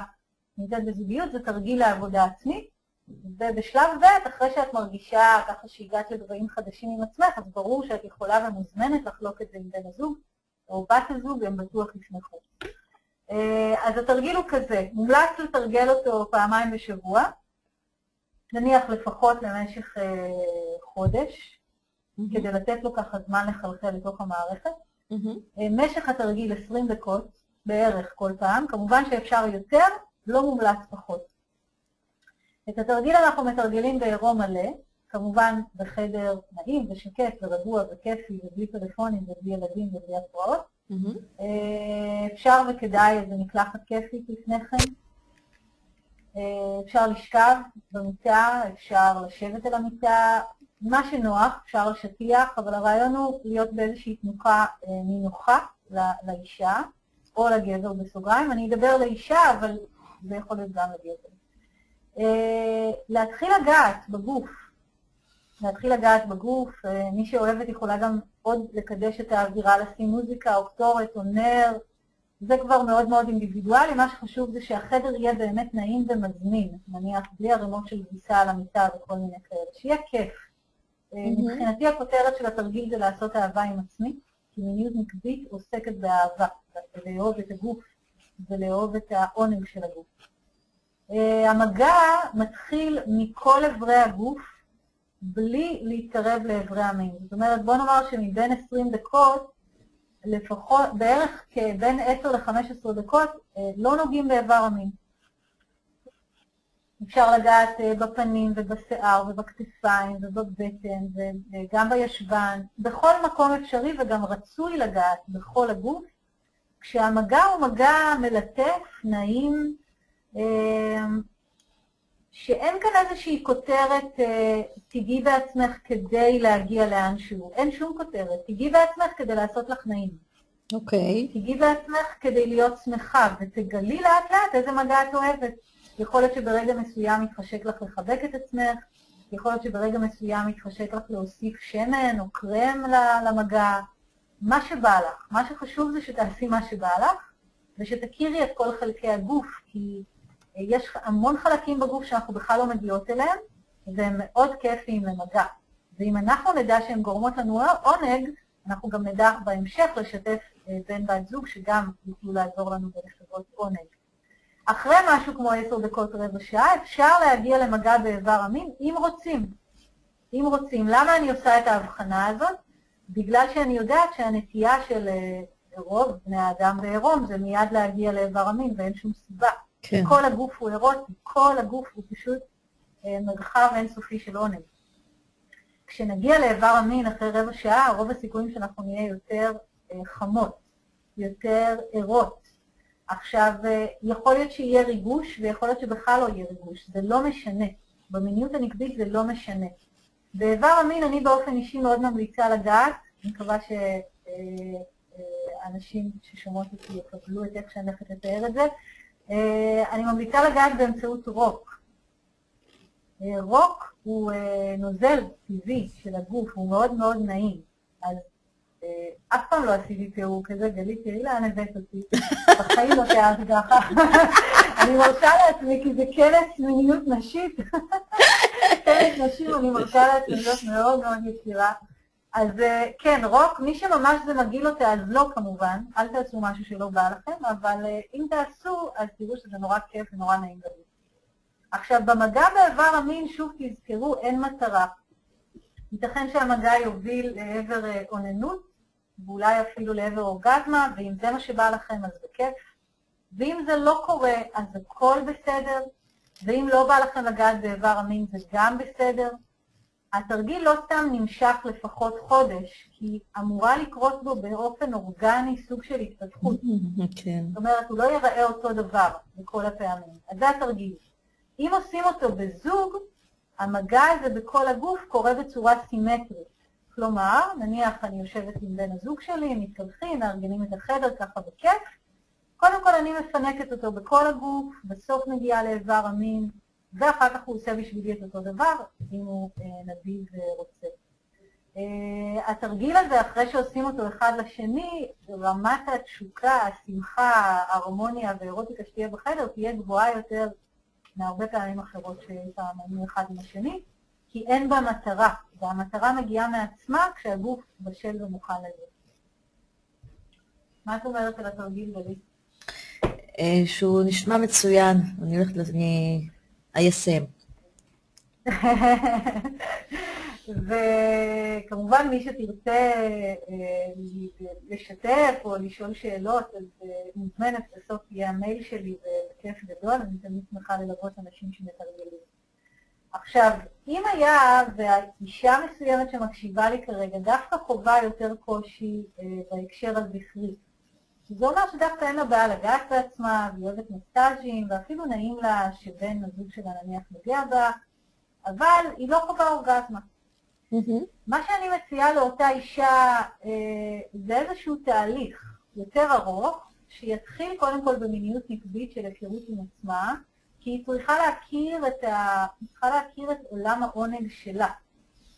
נמצאת בזוגיות, זה תרגיל לעבודה עצמית. ובשלב ב', אחרי שאת מרגישה ככה שהגעת לגבהים חדשים עם עצמך, אז ברור שאת יכולה ומוזמנת לחלוק את זה עם בן הזוג, או בת הזוג, הם בטוח ישמחו. אה, אז התרגיל הוא כזה, מומלץ לתרגל אותו פעמיים בשבוע, נניח לפחות למשך אה, חודש, mm-hmm. כדי לתת לו ככה זמן לחלחל לתוך המערכת. Mm-hmm. משך התרגיל 20 דקות בערך כל פעם, כמובן שאפשר יותר, לא מומלץ פחות. את התרגיל אנחנו מתרגלים בעירום מלא, כמובן בחדר נעים ושקט ורגוע וכיפי ובלי טלפונים ובלי ילדים ובלי הפרעות. Mm-hmm. אפשר וכדאי איזה מקלחת כיפית לפני כן. אה, אפשר לשכב במיטה, אפשר לשבת על המיטה, מה שנוח, אפשר לשטיח, אבל הרעיון הוא להיות באיזושהי תנוחה אה, נינוחה לאישה, או לגבר בסוגריים. אני אדבר לאישה, אבל זה יכול להיות גם לגבר. אה, להתחיל לגעת בגוף, להתחיל לגעת בגוף, אה, מי שאוהבת יכולה גם עוד לקדש את האווירה, לשים מוזיקה או קטורת או נר, זה כבר מאוד מאוד אינדיבידואלי, מה שחשוב זה שהחדר יהיה באמת נעים ומזמין, נניח בלי ערימות של כביסה על המיטה וכל מיני כאלה, שיהיה כיף. Mm-hmm. מבחינתי הכותרת של התרגיל זה לעשות אהבה עם עצמי, כי מיניות נקבית עוסקת באהבה, לאהוב את הגוף ולאהוב את העונג של הגוף. אה, המגע מתחיל מכל אברי הגוף בלי להתקרב לאברי המין. זאת אומרת, בוא נאמר שמבין 20 דקות, לפחות, בערך בין 10 ל-15 דקות, אה, לא נוגעים באיבר המין. אפשר לגעת אה, בפנים ובשיער ובכתפיים ובבטן וגם בישבן, בכל מקום אפשרי וגם רצוי לגעת בכל הגוף, כשהמגע הוא מגע מלטף, נעים, שאין כאן איזושהי כותרת, אה, תיגעי בעצמך כדי להגיע לאנשהו. אין שום כותרת. תיגעי בעצמך כדי לעשות לך נעים. אוקיי. Okay. תיגעי בעצמך כדי להיות שמחה, ותגלי לאט לאט איזה מגע את אוהבת. יכול להיות שברגע מסוים מתחשק לך לחבק את עצמך, יכול להיות שברגע מסוים מתחשק לך להוסיף שמן או קרם למגע, מה שבא לך. מה שחשוב זה שתעשי מה שבא לך, ושתכירי את כל חלקי הגוף, כי יש המון חלקים בגוף שאנחנו בכלל לא מגיעות אליהם, והם מאוד כיפיים למגע. ואם אנחנו נדע שהן גורמות לנו עונג, אנחנו גם נדע בהמשך לשתף אה, בן בת זוג שגם יוכלו לעזור לנו בלחוות עונג. אחרי משהו כמו עשר דקות רבע שעה, אפשר להגיע למגע באיבר המין אם רוצים. אם רוצים. למה אני עושה את ההבחנה הזאת? בגלל שאני יודעת שהנטייה של אה, רוב בני האדם בעירום זה מיד להגיע לאיבר המין ואין שום סיבה. כן. כל הגוף הוא אירוטי, כל הגוף הוא פשוט אה, מרחב אינסופי של עונג. כשנגיע לאיבר המין אחרי רבע שעה, רוב הסיכויים שאנחנו נהיה יותר אה, חמות, יותר ערות. עכשיו, אה, יכול להיות שיהיה ריגוש, ויכול להיות שבכלל לא יהיה ריגוש, זה לא משנה. במיניות הנקבית זה לא משנה. באיבר המין אני באופן אישי מאוד ממליצה לגעת, אני מקווה שאנשים ששומעות אותי יקבלו את איך שאני הולכת לתאר את זה. אה, אני ממליצה לגעת באמצעות רוק. אה, רוק הוא אה, נוזל טבעי של הגוף, הוא מאוד מאוד נעים. אז אף פעם לא עשיתי תיאור כזה, גלית, תראי לאן הבאת אותי. *laughs* בחיים לא תיארת ככה. *laughs* אני מרשה לעצמי, כי זה כנס מיניות נשית. *laughs* כנס נשים, אני מרשה לעצמי להיות מאוד מאוד יצירה. אז אה, כן, רוק, מי שממש זה מגעיל אותה, אז לא כמובן, אל תעשו משהו שלא בא לכם, אבל אה, אם תעשו, אז תראו שזה נורא כיף ונורא נעים גדול. עכשיו, במגע באיבר המין, שוב תזכרו, אין מטרה. ייתכן שהמגע יוביל לעבר אה, אוננות, ואולי אפילו לעבר אורגזמה, ואם זה מה שבא לכם, אז זה כיף. ואם זה לא קורה, אז הכל בסדר, ואם לא בא לכם לגעת באיבר המין, זה גם בסדר. התרגיל לא סתם נמשך לפחות חודש, כי אמורה לקרות בו באופן אורגני סוג של התפתחות. כן. זאת אומרת, הוא לא ייראה אותו דבר בכל הפעמים. אז זה התרגיל. אם עושים אותו בזוג, המגע הזה בכל הגוף קורה בצורה סימטרית. כלומר, נניח אני יושבת עם בן הזוג שלי, מתקלחים, מארגנים את החדר ככה בכיף, קודם כל אני מפנקת אותו בכל הגוף, בסוף מגיעה לאיבר המין, ואחר כך הוא עושה בשבילי את אותו דבר, אם הוא אה, נדיב ורוצה. Uh, התרגיל הזה, אחרי שעושים אותו אחד לשני, רמת התשוקה, השמחה, ההרמוניה והאירוטיקה שתהיה בחדר תהיה גבוהה יותר מהרבה פעמים אחרות שהתאמנו אחד עם השני, כי אין בה מטרה, והמטרה מגיעה מעצמה כשהגוף בשל ומוכן לזה. מה את אומרת על התרגיל, גלית? אה, שהוא נשמע מצוין, אני הולכת, אני איישם. *laughs* וכמובן מי שתרצה אה, לשתף או לשאול שאלות, אז אה, מוזמנת, בסוף יהיה המייל שלי בכיף גדול, אני תמיד שמחה ללוות אנשים שמתרגלים. עכשיו, אם היה והאישה מסוימת שמקשיבה לי כרגע דווקא חווה יותר קושי אה, בהקשר הזכרי, זה אומר שדווקא אין לה בעיה לגעת בעצמה, והיא אוהבת מסטאז'ים, ואפילו נעים לה שבן הזוג שלה נניח נוגע בה, אבל היא לא חווה אורגזמה. Mm-hmm. מה שאני מציעה לאותה אישה אה, זה איזשהו תהליך יותר ארוך, שיתחיל קודם כל במיניות נקבית של היכרות עם עצמה, כי היא צריכה להכיר את, ה... צריכה להכיר את עולם העונג שלה.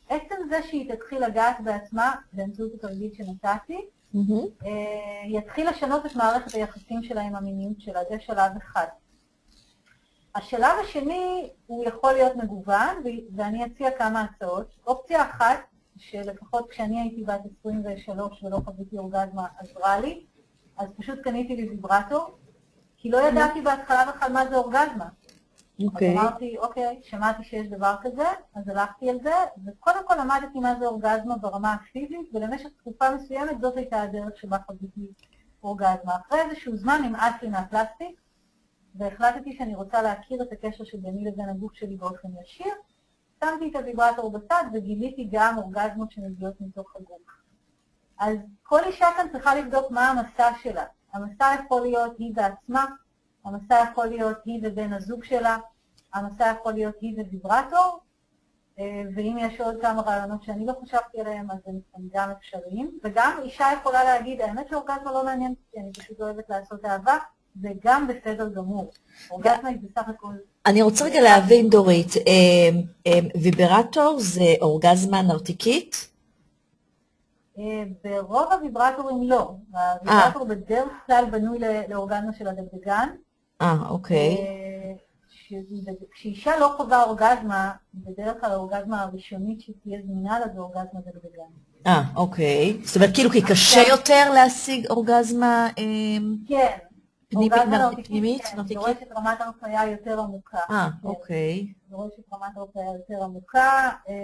עצם זה שהיא תתחיל לגעת בעצמה, באמצעות התרגיל שנתתי, mm-hmm. אה, יתחיל לשנות את מערכת היחסים שלה עם המיניות שלה, זה שלב אחד. השלב השני הוא יכול להיות מגוון, ואני אציע כמה הצעות. אופציה אחת, שלפחות כשאני הייתי בת 23 ולא חוויתי אורגזמה, עזרה לי, אז פשוט קניתי לי ויברטור, כי לא ידעתי בהתחלה בכלל מה זה אורגזמה. אוקיי. אז אמרתי, אוקיי, שמעתי שיש דבר כזה, אז הלכתי על זה, וקודם כל למדתי מה זה אורגזמה ברמה הפיזית, ולמשך תקופה מסוימת זאת הייתה הדרך שבה חוויתי אורגזמה. אחרי איזשהו זמן נמאס לי מהפלסטיק, והחלטתי שאני רוצה להכיר את הקשר שביני לבין הגוף שלי באופן ישיר, שמתי את הוויברטור בצד וגיליתי גם אורגזמות שמגיעות מתוך הגוף. אז כל אישה כאן צריכה לבדוק מה המסע שלה. המסע יכול להיות היא בעצמה, המסע יכול להיות היא ובן הזוג שלה, המסע יכול להיות היא וויברטור, אה, ואם יש עוד כמה רעיונות שאני לא חשבתי עליהם, אז הם גם אפשריים. וגם אישה יכולה להגיד, האמת שאורגזמה לא מעניינת אותי, אני פשוט אוהבת לעשות אהבה, זה גם בסדר גמור. אורגזמה היא בסך הכל... אני רוצה רגע להבין, דורית, אה, אה, ויברטור זה אורגזמה נרתיקית? ברוב הוויברטורים לא. הוויברטור בדרך כלל בנוי לאורגזמה של הדגדגן. אה, אוקיי. כשאישה לא חווה אורגזמה, בדרך כלל האורגזמה הראשונית שתהיה זמינה לה זה אורגזמה דגדגן. אה, אוקיי. זאת אומרת, כאילו כי קשה יותר להשיג אורגזמה... כן, פנימית, נרתיקית? דורשת רמת הרפאיה יותר עמוקה. אה. אוקיי. דורשת רמת הרפאיה יותר עמוקה. אה,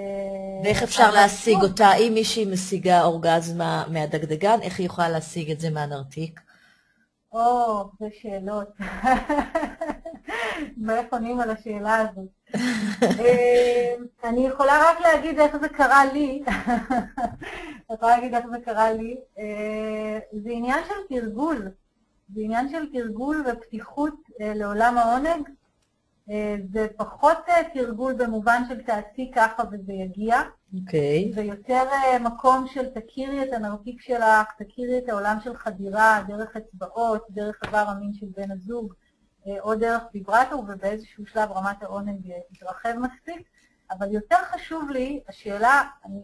ואיך אפשר להשיג אותה? אם מישהי משיגה אורגזמה מהדגדגן, איך היא יכולה להשיג את זה מהנרתיק? או, זה שאלות. *laughs* ואיך עונים על השאלה הזאת? *laughs* אה, אני יכולה רק להגיד איך זה קרה לי. *laughs* אני יכולה להגיד איך זה קרה לי. אה, זה עניין של תרגול. זה עניין של תרגול ופתיחות אה, לעולם העונג. אה, זה פחות תרגול במובן של תעשי ככה וזה יגיע. אוקיי. Okay. ויותר אה, מקום של תכירי את הנרתיק שלך, תכירי את העולם של חדירה, דרך אצבעות, דרך איבר המין של בן הזוג, אה, או דרך ויברטור, ובאיזשהו שלב רמת העונג תתרחב מספיק. אבל יותר חשוב לי, השאלה, אני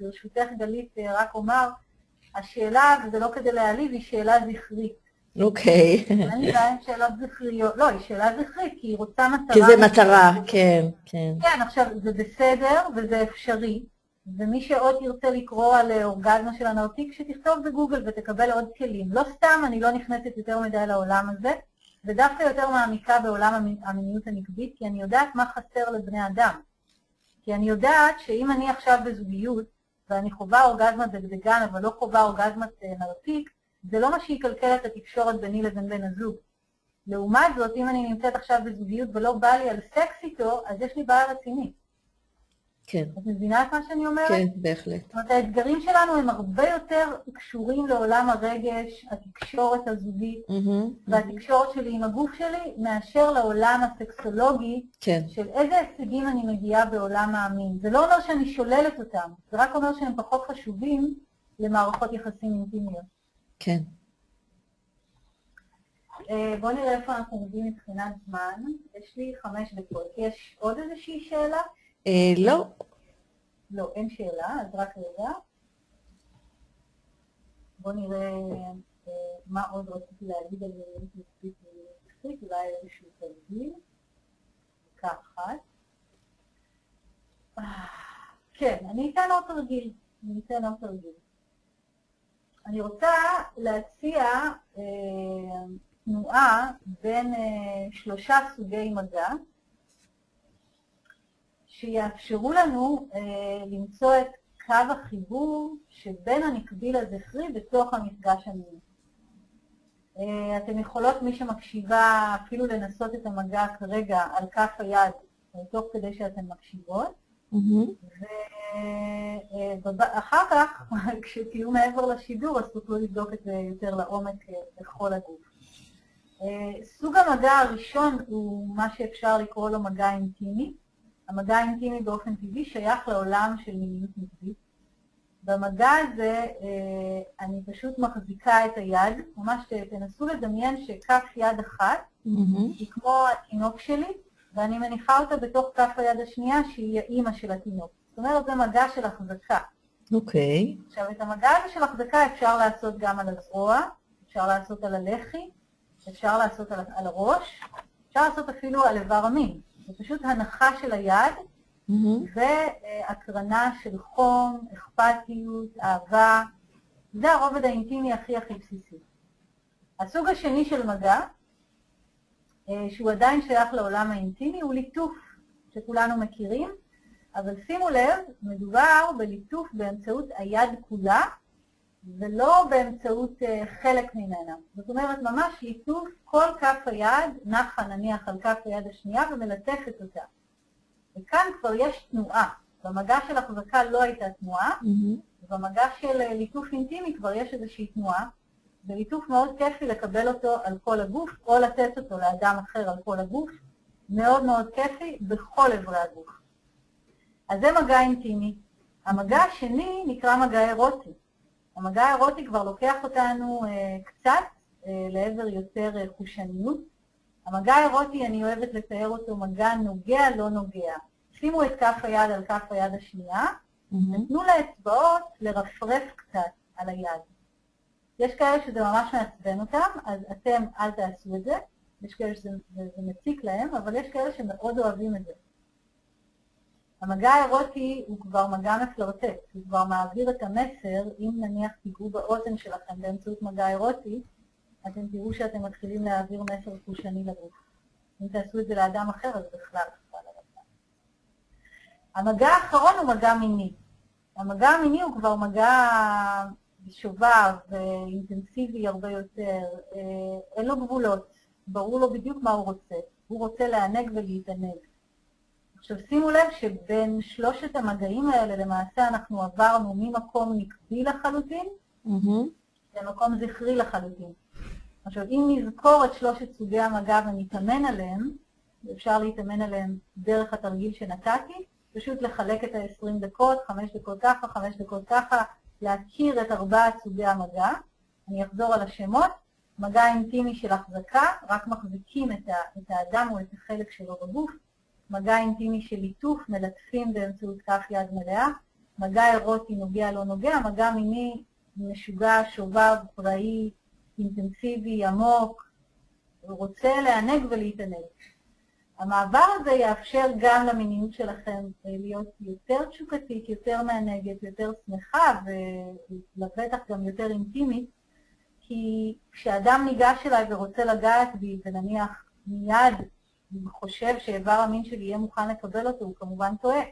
ברשותך גלית אה, רק אומר, השאלה, וזה לא כדי להעליב, היא שאלה זכרית. אוקיי. אין לי בעיה עם שאלות זכריות. לא, היא שאלה זכרית, כי היא רוצה מטרה. כי זה מטרה, כן, כן. כן, עכשיו, זה בסדר וזה אפשרי, ומי שעוד ירצה לקרוא על אורגזמה של הנרתיק, שתכתוב בגוגל ותקבל עוד כלים. לא סתם אני לא נכנסת יותר מדי לעולם הזה, ודווקא יותר מעמיקה בעולם המיניות הנקבית, כי אני יודעת מה חסר לבני אדם. כי אני יודעת שאם אני עכשיו בזוגיות, ואני חווה אורגזמת דגדגן, אבל לא חווה אורגזמת אה, נרתיק, זה לא מה שיקלקל את התקשורת ביני לבין בן הזוג. לעומת זאת, אם אני נמצאת עכשיו בזוגיות ולא בא לי על סקס איתו, אז יש לי בעיה רצינית. כן. את מבינה את מה שאני אומרת? כן, בהחלט. זאת אומרת, האתגרים שלנו הם הרבה יותר קשורים לעולם הרגש, התקשורת הזוגית, והתקשורת שלי עם הגוף שלי, מאשר לעולם הסקסולוגי, כן. של איזה הישגים אני מגיעה בעולם המין. זה לא אומר שאני שוללת אותם, זה רק אומר שהם פחות חשובים למערכות יחסים אינטימיות. כן. אה, בואו נראה איפה אנחנו עומדים מבחינת זמן. יש לי חמש דקות. יש עוד איזושהי שאלה? אה, לא. לא, אין שאלה, אז רק רגע. בואו נראה אה, מה עוד רציתי להגיד על ומיניות אולי איזשהו תרגיל. אה, כן, אני אתן עוד תרגיל. אני אתן עוד תרגיל. אני רוצה להציע אה, תנועה בין אה, שלושה סוגי מגע, שיאפשרו לנו אה, למצוא את קו החיבור שבין הנקביל הזכרי בתוך המפגש המיני. אה, אתן יכולות, מי שמקשיבה, אפילו לנסות את המגע כרגע על כף היד, תוך כדי שאתן מקשיבות. ואחר כך, *laughs* כשתהיו מעבר לשידור, אז תוכלו לבדוק את זה יותר לעומק בכל הגוף. סוג המגע הראשון הוא מה שאפשר לקרוא לו מגע אינטימי. המגע האינטימי באופן טבעי שייך לעולם של מיניות נגדית. במגע הזה אני פשוט מחזיקה את היד, ממש תנסו לדמיין שכף יד אחת היא כמו התינוק שלי, ואני מניחה אותה בתוך כף היד השנייה שהיא האימא של התינוק. זאת אומרת, זה מגע של החזקה. אוקיי. Okay. עכשיו, את המגע הזה של החזקה אפשר לעשות גם על הזרוע, אפשר לעשות על הלחי, אפשר לעשות על, על הראש, אפשר לעשות אפילו על איבר המין. זה פשוט הנחה של היד, mm-hmm. והקרנה של חום, אכפתיות, אהבה. זה הרובד האינטימי הכי הכי בסיסי. הסוג השני של מגע, שהוא עדיין שייך לעולם האינטימי, הוא ליטוף, שכולנו מכירים, אבל שימו לב, מדובר בליטוף באמצעות היד כולה, ולא באמצעות חלק ממנה. זאת אומרת, ממש ליטוף כל כף היד, נחה נניח על כף היד השנייה ומלטפת אותה. וכאן כבר יש תנועה. במגע של החזקה לא הייתה תנועה, mm-hmm. ובמגע של ליטוף אינטימי כבר יש איזושהי תנועה, וליטוף מאוד כיפי לקבל אותו על כל הגוף, או לתת אותו לאדם אחר על כל הגוף. מאוד מאוד כיפי בכל אברי הגוף. אז זה מגע אינטימי. המגע השני נקרא מגע אירוטי. המגע האירוטי כבר לוקח אותנו אה, קצת אה, לעבר יותר אה, חושניות. המגע האירוטי, אני אוהבת לתאר אותו מגע נוגע לא נוגע. שימו את כף היד על כף היד השנייה, mm-hmm. ותנו לאצבעות לרפרף קצת על היד. יש כאלה שזה ממש מעצבן אותם, אז אתם אל תעשו את זה. יש כאלה שזה זה, זה מציק להם, אבל יש כאלה שמאוד אוהבים את זה. המגע האירוטי הוא כבר מגע מפלרטט, הוא כבר מעביר את המסר, אם נניח תיגעו באוזן שלכם באמצעות מגע אירוטי, אתם תראו שאתם מתחילים להעביר מסר חושני לגוף. אם תעשו את זה לאדם אחר, אז בכלל בכלל על. המגע האחרון הוא מגע מיני. המגע המיני הוא כבר מגע שובב ואינטנסיבי הרבה יותר, אין לו גבולות, ברור לו בדיוק מה הוא רוצה. הוא רוצה לענג ולהתענג. עכשיו שימו לב שבין שלושת המגעים האלה למעשה אנחנו עברנו ממקום נקבי לחלוטין mm-hmm. למקום זכרי לחלוטין. עכשיו אם נזכור את שלושת סוגי המגע ונתאמן עליהם, אפשר להתאמן עליהם דרך התרגיל שנתתי, פשוט לחלק את ה-20 דקות, 5 דקות ככה, 5 דקות ככה, להכיר את ארבעת סוגי המגע. אני אחזור על השמות. מגע אינטימי של החזקה, רק מחזיקים את, האדם או את החלק שלו בגוף. מגע אינטימי של ליטוף, מלטפים באמצעות כף יד מלאה. מגע אירוטי נוגע לא נוגע, מגע מיני משוגע, שובב, פראי, אינטנסיבי, עמוק, רוצה לענג ולהתענג. המעבר הזה יאפשר גם למיניות שלכם להיות יותר תשוקתית, יותר מענגת, יותר שמחה ולבטח גם יותר אינטימית, כי כשאדם ניגש אליי ורוצה לגעת בי ונניח מיד חושב שאיבר המין שלי יהיה מוכן לקבל אותו, הוא כמובן טועה.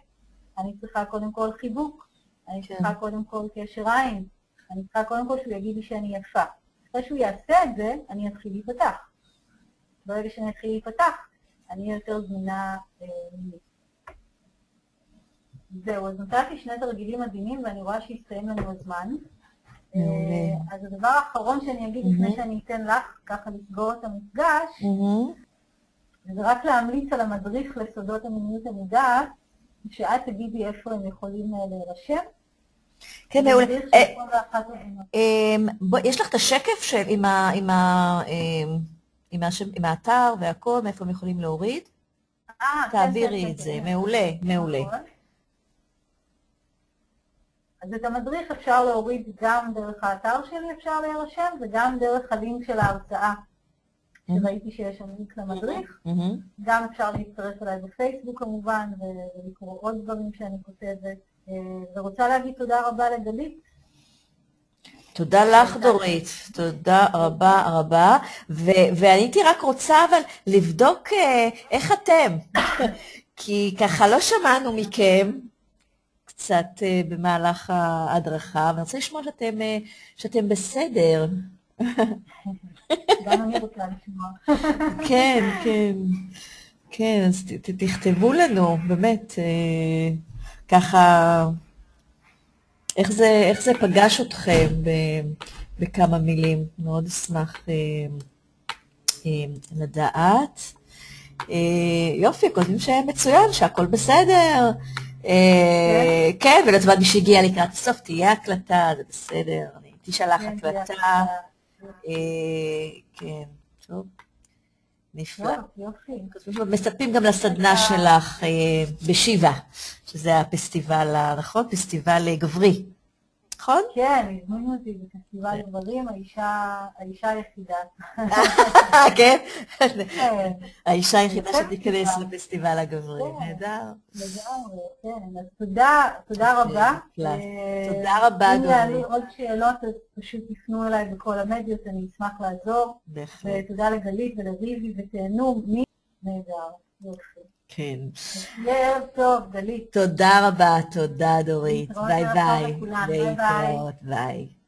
אני צריכה קודם כל חיבוק, אני כן. צריכה קודם כל קשר עין, אני צריכה קודם כל שהוא יגיד לי שאני יפה. אחרי שהוא יעשה את זה, אני אתחיל להיפתח. ברגע שאני אתחיל להיפתח, אני יותר זמינה מינית. זהו, אז נתתי שני תרגילים מדהימים ואני רואה שהסתיים לנו הזמן. אה, אז הדבר האחרון שאני אגיד לפני. שאני אתן לך ככה לסגור את המפגש. זה רק להמליץ על המדריך לסודות המיניות המודעת, שאת תגידי איפה הם יכולים אה, להירשם. כן, מעולה. מדריך אה, של 21 עונות. בוא, יש לך את השקף עם, ה, עם, השם, עם האתר והכל, מאיפה הם יכולים להוריד? אה, כן, תעבירי כן, את כן, זה, כן. מעולה, מעולה. נכון. אז את המדריך אפשר להוריד גם דרך האתר שלי אפשר להירשם, וגם דרך הלינק של ההרצאה. שראיתי שיש שם לינק למדריך. מהמם. גם אפשר להצטרף אליי בפייסבוק כמובן, ולקרוא עוד דברים שאני כותבת. אה, ורוצה להגיד תודה רבה לגלית. תודה לך, דורית. תודה רבה רבה. ו- ואני הייתי רק רוצה אבל לבדוק אה, איך אתם, *laughs* כי ככה לא שמענו מכם קצת אה, במהלך ההדרכה, ואני רוצה לשמוע שאתם, אה, שאתם בסדר. גם אני רוצה לשמוע. *laughs* כן, כן, כן, אז ת, תכתבו לנו, באמת, ככה, איך זה, איך זה פגש אתכם ב, בכמה מילים, מאוד אשמח אה, אה, לדעת. אה, יופי, כותבים שמצוין, שהכל בסדר. כן, ולטובת מי שהגיע לקראת הסוף, תהיה הקלטה, זה בסדר, אני תשלח כן, הקלטה. כן, טוב, נפלא. מצפים גם לסדנה שלך אה, בשיבה, שזה הפסטיבל, נכון? פסטיבל אה, גברי, נכון? כן, הזמינו אותי בפסטיבל גברים, האישה האישה היחידה. *laughs* כן? כן, האישה היחידה שתיכנס פסטיבל. לפסטיבל הגברי, כן. נהדר. לגמרי, כן. אז תודה, תודה רבה. אה, תודה רבה, אם יעלו. עוד שאלות, אז פשוט תפנו אליי בכל המדיות, אני אשמח לעזור. בהחלט, ותודה לגלית ולריבי, ותהנו מי נהדר. יופי. כן. ערב טוב, גלית. תודה רבה, תודה דורית. ביי ביי. להתראות, ביי.